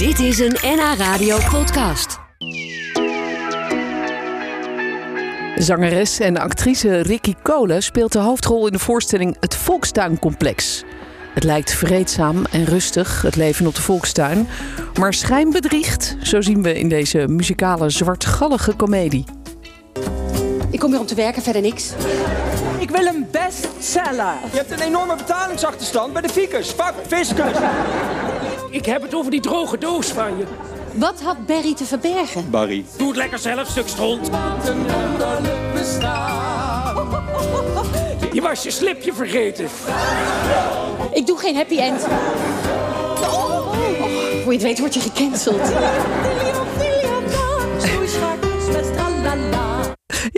Dit is een NH Radio podcast. Zangeres en actrice Ricky Cole speelt de hoofdrol in de voorstelling Het Volkstuincomplex. Het lijkt vreedzaam en rustig, het leven op de volkstuin. Maar schijn bedriegt, zo zien we in deze muzikale zwartgallige komedie. Ik kom hier om te werken, verder niks. Ik wil een bestseller. Je hebt een enorme betalingsachterstand bij de fiekers, vak, fiscus. Ik heb het over die droge doos van je. Wat had Barry te verbergen? Barry. Doe het lekker zelf, stuk stront. Je was je slipje vergeten. Ik doe geen happy end. Oh, voor je het weet word je gecanceld.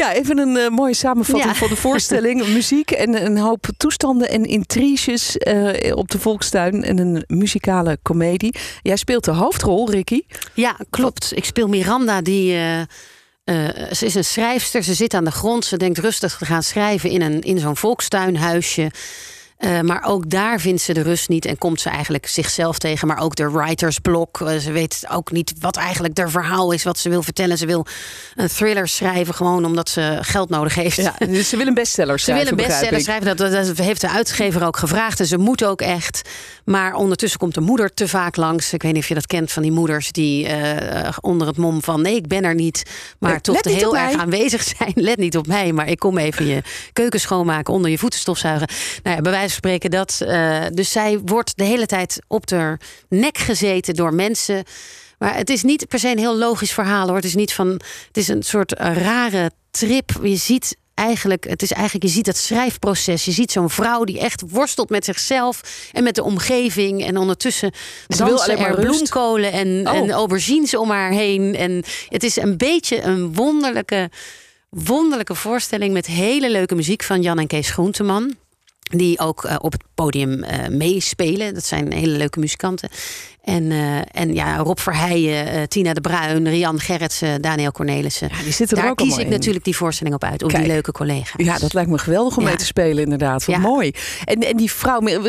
Ja, even een eh, mooie samenvatting Ja. van de voorstelling. Muziek en een hoop toestanden en intriges eh, op de volkstuin. En een muzikale komedie. Jij speelt de hoofdrol, Ricky. Ja, klopt. Ik speel Miranda, die. eh, ze is een schrijfster, ze zit aan de grond, ze denkt rustig te gaan schrijven in, een, in zo'n volkstuinhuisje. Eh, maar ook daar vindt ze de rust niet en komt ze eigenlijk zichzelf tegen. Maar ook de writersblok. Eh, ze weet ook niet wat eigenlijk haar verhaal is, wat ze wil vertellen. Ze wil een thriller schrijven, gewoon omdat ze geld nodig heeft. Ja, dus ze wil een bestseller Ze schrijven, willen bestseller begrijp ik. schrijven. Dat, dat heeft de uitgever ook gevraagd. En ze moet ook echt. Maar ondertussen komt de moeder te vaak langs. Ik weet niet of je dat kent van die moeders die eh, onder het mom van nee, ik ben er niet. Maar toch let heel erg mij. aanwezig zijn. Let niet op mij, maar ik kom even je keuken schoonmaken, onder je voeten stofzuigen. Nou ja, bij wijze van spreken dat. eh, dus zij wordt de hele tijd op de nek gezeten door mensen. Maar het is niet per se een heel logisch verhaal hoor. Het is niet van. Het is een soort eh, rare trip. Je ziet eigenlijk, het is eigenlijk, je ziet het schrijfproces. Je ziet zo'n vrouw die echt worstelt met zichzelf en met de omgeving. En ondertussen Ze wil dansen alleen maar er bloemkolen en, Oh. en aubergines om haar heen. En het is een beetje een wonderlijke, wonderlijke voorstelling met hele leuke muziek van Jan en Kees Groenteman. Die ook eh, op het podium eh, meespelen. Dat zijn hele leuke muzikanten. En, eh, en ja, Rob Verheijen, eh, Tina de Bruin, Rian Gerritsen, Daniel Cornelissen. Ja, die zitten er Daar ook kies ik in. natuurlijk die voorstelling op uit. Kijk. die leuke collega's. Ja, dat lijkt me geweldig om Ja. mee te spelen, inderdaad. Wat Ja. mooi. En, en die vrouw, we,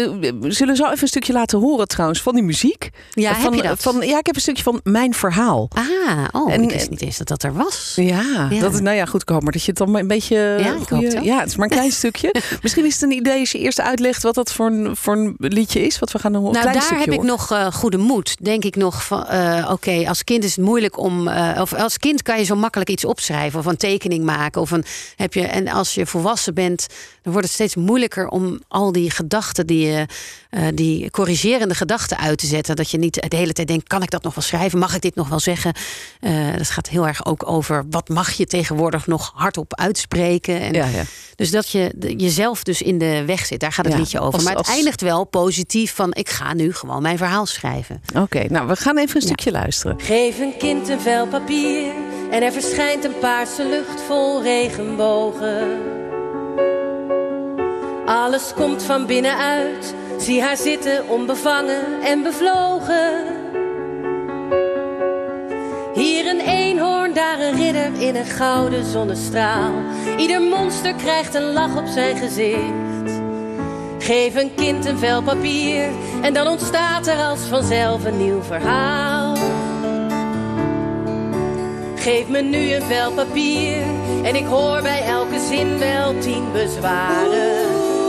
we- zullen zo even een stukje laten horen trouwens van die muziek. Ja, van, heb je dat? Van, ja, ik heb een stukje van Mijn Verhaal. Ah, oh, En- ik wist niet eens dat dat er was. Ja, dat is nou ja, goed komen. Dat je het dan een beetje. Ja, ik hoop het ja, het is maar een klein stukje. Misschien is het een idee als je eerst uitlegt wat dat voor een, voor een liedje is. Wat we gaan horen. Nou, Klein daar heb ik nog eh, goede moed. Denk ik nog van, eh, oké, als kind is het moeilijk om... eh, of als kind kan je zo makkelijk iets opschrijven... of een tekening maken. Of een, heb je, en als je volwassen bent, dan wordt het steeds moeilijker... om al die gedachten, die, je, eh, die corrigerende gedachten uit te zetten. Dat je niet de hele tijd denkt, kan ik dat nog wel schrijven? Mag ik dit nog wel zeggen? Eh, dat gaat heel erg ook over... wat mag je tegenwoordig nog hardop uitspreken? En Ja, ja. Dus dat je de- jezelf dus in de weg zit. Daar gaat het Ja, liedje over. Als- maar het als- eindigt wel positief van... ik ga nu gewoon mijn verhaal schrijven. Oké, nou, we gaan even een stukje luisteren. Geef een kind een vel papier en er verschijnt een paarse lucht vol regenbogen. Alles komt van binnenuit, zie haar zitten onbevangen en bevlogen. Hier een eenhoorn, daar een ridder in een gouden zonnestraal. Ieder monster krijgt een lach op zijn gezicht. Geef een kind een vel papier en dan ontstaat er als vanzelf een nieuw verhaal. Geef me nu een vel papier en ik hoor bij elke zin wel tien bezwaren.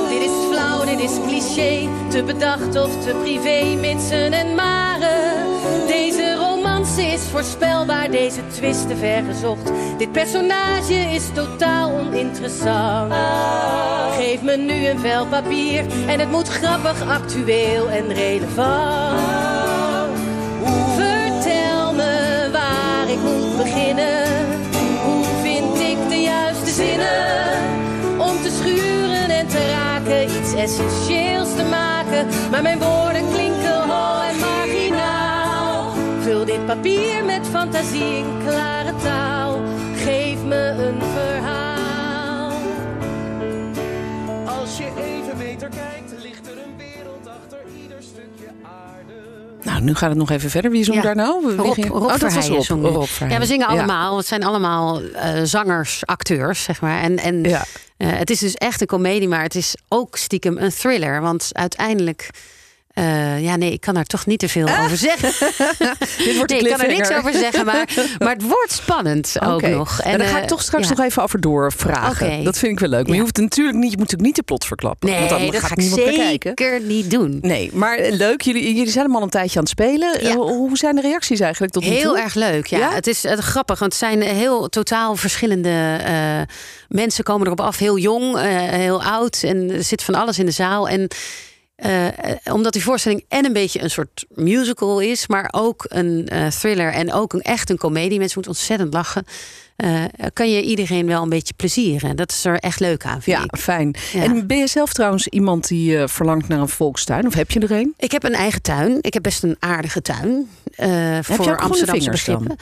Dit is flauw, dit is cliché, te bedacht of te privé, mitsen en maren. Is voorspelbaar, deze twist te ver gezocht. Dit personage is totaal oninteressant. Geef me nu een vel papier en het moet grappig, actueel en relevant. Vertel me waar ik moet beginnen. Hoe vind ik de juiste zinnen? Om te schuren en te raken, iets essentieels te maken. Maar mijn woorden klinken papier met fantasie in klare taal. Geef me een verhaal. Als je even beter kijkt, ligt er een wereld achter ieder stukje aarde. Nou, nu gaat het nog even verder. Wie zong Ja. daar nou? Wie Rob, ging- Rob oh, dat was Verheijen Rob. zong nu. Rob Ja, we zingen Ja. allemaal. Het zijn allemaal eh, zangers, acteurs, zeg maar. En, en Ja. eh, het is dus echt een komedie, maar het is ook stiekem een thriller. Want uiteindelijk Eh, ja, nee, ik kan daar toch niet te veel over zeggen. Dit wordt nee, ik kan er niks over zeggen, maar, maar het wordt spannend ook nog. En daar ga ik eh, toch straks ja. nog even over doorvragen. Oké. Dat vind ik wel leuk. Maar je hoeft natuurlijk niet, je moet natuurlijk niet de plot verklappen. Nee, want dan dat ga ik niemand bekijken. zeker niet doen. Nee, maar eh, leuk. Jullie, jullie zijn hem al een tijdje aan het spelen. Ja. Hoe zijn de reacties eigenlijk tot nu toe? Heel erg leuk, ja. Het is grappig, want het zijn heel totaal verschillende mensen komen erop af. Heel jong, heel oud en er zit van alles in de zaal. En eh, omdat die voorstelling en een beetje een soort musical is, maar ook een eh, thriller en ook echt een komedie. Mensen moeten ontzettend lachen. Eh, kan je iedereen wel een beetje plezieren. Dat is er echt leuk aan, vind Ja, ik. fijn. Ja. En ben je zelf trouwens iemand die eh, verlangt naar een volkstuin? Of heb je er een? Ik heb een eigen tuin. Ik heb best een aardige tuin. eh, voor Amsterdamse dan? begrippen.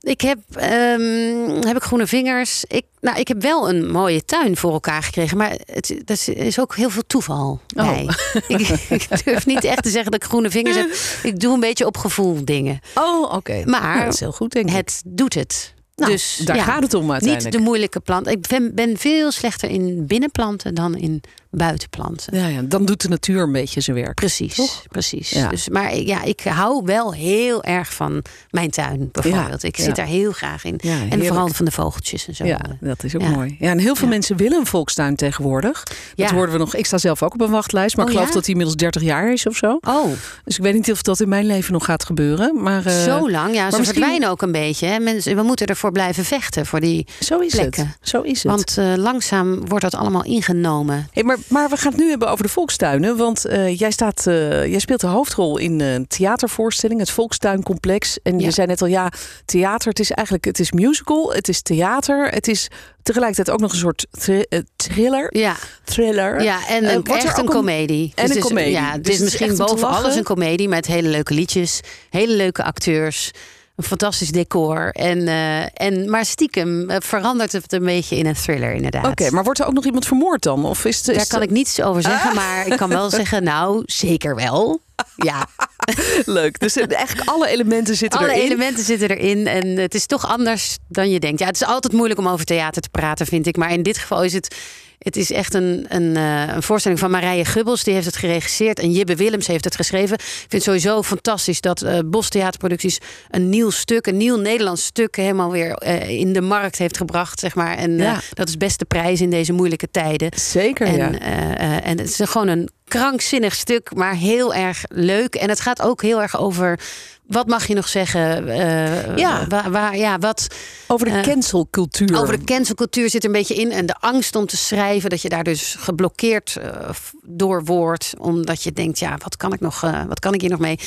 Ik heb, ehm, heb ik groene vingers. Ik, nou, ik heb wel een mooie tuin voor elkaar gekregen. Maar het dat is, ook heel veel toeval Oh. bij. ik, ik durf niet echt te zeggen dat ik groene vingers heb. Ik doe een beetje op gevoel dingen. Oh, oké. Maar dat is heel goed, denk ik. Het doet het. Nou, dus daar ja, gaat het om uiteindelijk. Niet de moeilijke plant. Ik ben, ben veel slechter in binnenplanten dan in buitenplanten. Ja, ja, dan doet de natuur een beetje zijn werk. Precies, Toch? precies. Ja. Dus, maar ja, ik hou wel heel erg van mijn tuin bijvoorbeeld. Ja, ik zit daar heel graag in. En vooral van de vogeltjes en zo. Ja, dat is ook mooi. Ja, en heel veel mensen willen een volkstuin tegenwoordig. Dat hoorden we nog. Ik sta zelf ook op een wachtlijst, maar Oh, ik geloof ja? dat die inmiddels 30 jaar is of zo. Oh, Dus ik weet niet of dat in mijn leven nog gaat gebeuren. Maar eh, zo lang. Ja, ze misschien- verdwijnen ook een beetje. Hè. Mensen, we moeten ervoor blijven vechten voor die. zo is plekken. het. Zo is het. Want eh, langzaam wordt dat allemaal ingenomen. Hey, maar, maar we gaan het nu hebben over de volkstuinen. Want eh, jij, staat, eh, jij speelt de hoofdrol in een theatervoorstelling, het Volkstuincomplex. En je zei net al, ja, theater, het is eigenlijk het is musical, het is theater, het is tegelijkertijd ook nog een soort thri- eh, thriller. Ja, thriller. ja en Eh, een, wordt er echt ook een komedie. en Dus een komedie. Ja, Dus is het is misschien boven alles een komedie met hele leuke liedjes, hele leuke acteurs. Een fantastisch decor. En, eh, en, maar stiekem eh, verandert het een beetje in een thriller, inderdaad. Oké, maar wordt er ook nog iemand vermoord dan? Of is het, is Daar kan ik niets over zeggen, maar ik kan wel zeggen, nou, zeker wel. Ja, leuk. Dus eh, eigenlijk alle elementen zitten alle erin. elementen zitten erin en het is toch anders dan je denkt. Ja, het is altijd moeilijk om over theater te praten, vind ik. Maar in dit geval is het, het is echt een, een, eh, een voorstelling van Marije Gubbels. Die heeft het geregisseerd en Jibbe Willems heeft het geschreven. Ik vind het sowieso fantastisch dat eh Bos Theaterproducties een nieuw stuk, een nieuw Nederlands stuk helemaal weer eh, in de markt heeft gebracht, zeg maar. En dat is best de prijs in deze moeilijke tijden. Zeker, En, ja. en het is gewoon een krankzinnig stuk, maar heel erg leuk. En het gaat ook heel erg over. Wat mag je nog zeggen? Eh, Ja. Waar, waar, ja, wat Over de eh, cancelcultuur. over de cancelcultuur zit er een beetje in. En de angst om te schrijven. Dat je daar dus geblokkeerd eh, door wordt. Omdat je denkt, ja, wat kan ik, nog, eh, wat kan ik hier nog mee?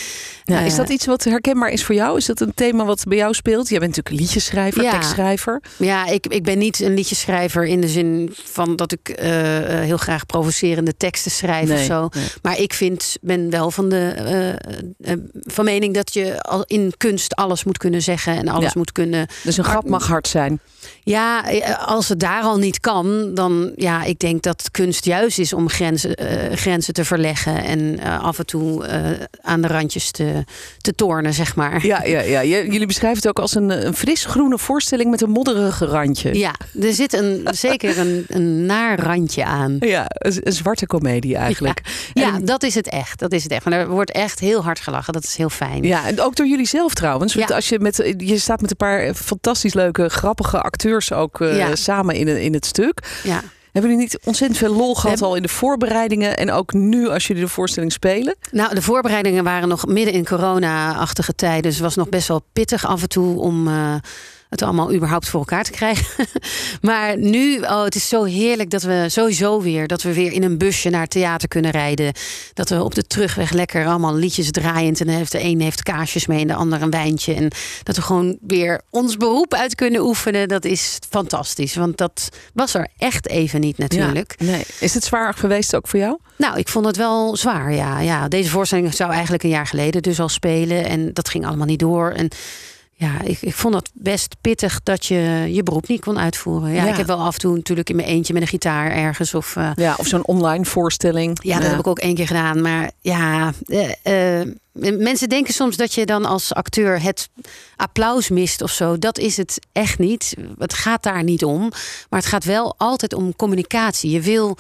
Ja, is Eh, dat iets wat herkenbaar is voor jou? Is dat een thema wat bij jou speelt? Jij bent natuurlijk liedjeschrijver, Ja. tekstschrijver. Ja, ik, ik ben niet een liedjeschrijver in de zin van dat ik eh, eh, heel graag provocerende teksten schrijf of zo. nee. Maar ik vind, ben wel van de eh, eh, van mening dat je in kunst alles moet kunnen zeggen en alles Ja. moet kunnen. Dus een grap mag hard zijn. Ja, eh, als het daar al niet kan, dan ja, ik denk dat kunst juist is om grenzen, eh, grenzen te verleggen en eh, af en toe aan de randjes te, te tornen, zeg maar. Ja, ja, ja. Jullie beschrijven het ook als een, een fris groene voorstelling met een modderige randje. Ja, er zit een, zeker een, een naar randje aan. Ja, een, een zwarte komedie eigenlijk. Ja, En- dat is het echt. Dat is het echt. Maar er wordt echt heel hard gelachen. Dat is heel fijn. Ja, en ook door jullie zelf trouwens. Want Ja. als je, met, je staat met een paar fantastisch leuke, grappige acteurs ook eh, Ja. samen in, in het stuk. Ja. Hebben jullie niet ontzettend veel lol gehad al in de voorbereidingen en ook nu als jullie de voorstelling spelen? Nou, de voorbereidingen waren nog midden in corona-achtige tijden. Dus het was nog best wel pittig af en toe om eh, het allemaal überhaupt voor elkaar te krijgen. maar nu, oh, het is zo heerlijk dat we sowieso weer, dat we weer in een busje naar het theater kunnen rijden. Dat we op de terugweg lekker allemaal liedjes draaiend. En dan heeft de een heeft kaasjes mee en de ander een wijntje. En dat we gewoon weer ons beroep uit kunnen oefenen. Dat is fantastisch. Want dat was er echt even niet natuurlijk. Ja, nee. Is het zwaar geweest ook voor jou? Nou, ik vond het wel zwaar, ja. ja. Deze voorstelling zou eigenlijk een jaar geleden dus al spelen. En dat ging allemaal niet door. En ja, ik, ik vond het best pittig dat je je beroep niet kon uitvoeren. Ja, Ja. ik heb wel af en toe natuurlijk in mijn eentje met een gitaar ergens. Of, eh, Ja, of zo'n online voorstelling. ja, dat heb ik ook één keer gedaan. Maar ja, eh, eh, mensen denken soms dat je dan als acteur het applaus mist of zo. Dat is het echt niet. Het gaat daar niet om. Maar het gaat wel altijd om communicatie. Je wil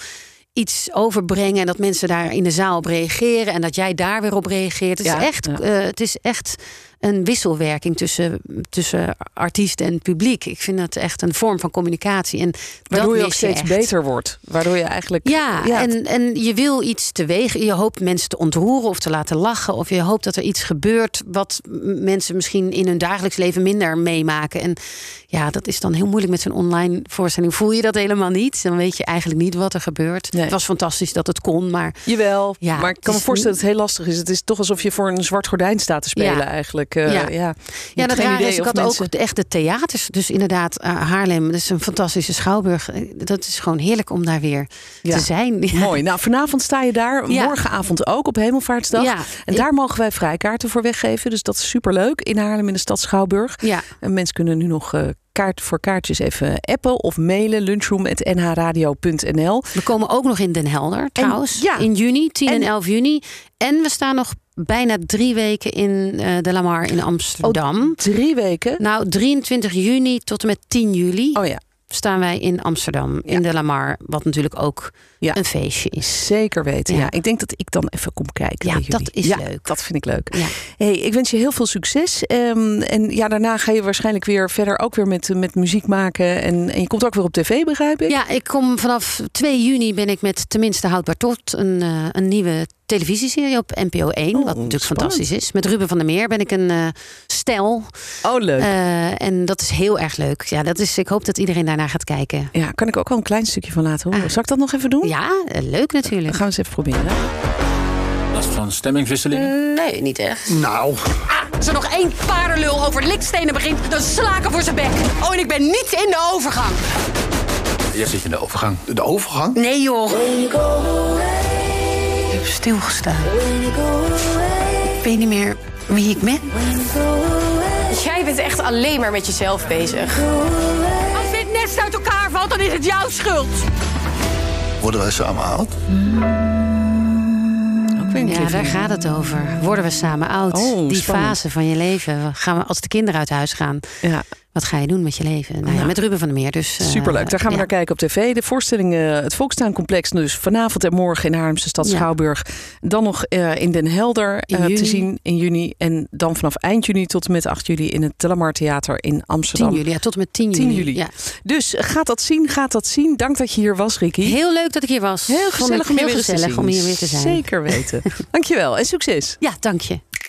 iets overbrengen en dat mensen daar in de zaal op reageren en dat jij daar weer op reageert. Het, Ja, is, echt, ja. het is echt een wisselwerking tussen, tussen artiest en publiek. Ik vind dat echt een vorm van communicatie. En Waardoor dat je ook steeds beter wordt. Waardoor je eigenlijk... Ja, En, en je wil iets teweeg. Je hoopt mensen te ontroeren of te laten lachen. Of je hoopt dat er iets gebeurt wat mensen misschien in hun dagelijks leven minder meemaken. En ja, dat is dan heel moeilijk met zo'n online voorstelling. Voel je dat helemaal niet? Dan weet je eigenlijk niet wat er gebeurt. Nee. Het was fantastisch dat het kon, maar Jawel, Ja, maar ik kan me voorstellen dat het heel lastig is. Het is toch alsof je voor een zwart gordijn staat te spelen Ja. eigenlijk. Eh, Ja. ja. Dat raar is, ik had mensen- ook de echte theaters. Dus inderdaad, eh, Haarlem, dat is een fantastische schouwburg. Eh, Dat is gewoon heerlijk om daar weer Ja. te zijn. Ja. Mooi. Nou, vanavond sta je daar. Morgenavond ook op Hemelvaartsdag. En daar mogen wij vrijkaarten voor weggeven. Dus dat is superleuk. In Haarlem in de stad Schouwburg. Ja. En mensen kunnen nu nog kaart voor kaartjes even appen of mailen. lunchroom.nhradio.nl We komen ook nog in Den Helder trouwens. ja. In juni, 10 en, En- 11 juni. En we staan nog bijna drie weken in eh, de Lamar in Amsterdam. Drie weken. Nou, 23 juni tot en met 10 juli Oh ja, staan wij in Amsterdam. In de Lamar. Wat natuurlijk ook een feestje is. zeker weten. Ja. Ik denk dat ik dan even kom kijken. Ja, dat is leuk. Dat vind ik leuk. Hey, ik wens je heel veel succes. Ehm, en ja, daarna ga je waarschijnlijk weer verder ook weer met, met muziek maken. En, en je komt ook weer op tv, begrijp ik? Ja, ik kom vanaf 2 juni ben ik met Tenminste Houdbaar Tot een, eh, een nieuwe televisieserie op NPO 1. Oh, wat natuurlijk spannend. fantastisch is. Met Ruben van der Meer ben ik een eh stel. Oh, leuk. Eh, en dat is heel erg leuk. Ja, dat is, ik hoop dat iedereen daarnaar gaat kijken. ja, kan ik ook wel een klein stukje van laten horen. Ah. Zal ik dat nog even doen? Ja, eh, leuk natuurlijk. Dan gaan we eens even proberen. Last van stemmingswisseling? Nee, niet echt. Nou, Als er nog één paardenlul over likstenen begint, dan slaken voor zijn bek. Oh, en ik ben niet in de overgang. eerst zit in de overgang. De overgang? Nee, joh. Ik heb stilgestaan. Ik weet niet meer wie ik ben. Jij bent echt alleen maar met jezelf bezig. Als dit nest uit elkaar valt, dan is het jouw schuld. Worden wij samen oud? Een Ja, daar gaat het over. Worden we samen oud? Oh, Die spannend. fase van je leven. Gaan we, als de kinderen uit huis gaan, Ja, wat ga je doen met je leven? Nou ja, met Ruben van der Meer. Dus, eh, superleuk. Daar gaan we ja. naar kijken op tv. De voorstelling, eh, het Volkstuincomplex, dus vanavond en morgen in Haarlemse stad Ja. Schouwburg. Dan nog eh, in Den Helder In te zien in juni. En dan vanaf eind juni tot en met 8 juli in het Telamar Theater in 10 Amsterdam. juli, ja, tot en met 10 10 juli. juli. Ja. Dus gaat dat zien, gaat dat zien. Dank dat je hier was, Ricky. Heel leuk dat ik hier was. Heel gezellig om te gezellig om hier weer te zijn. Zeker weten. Dankjewel en succes. Ja, dank je.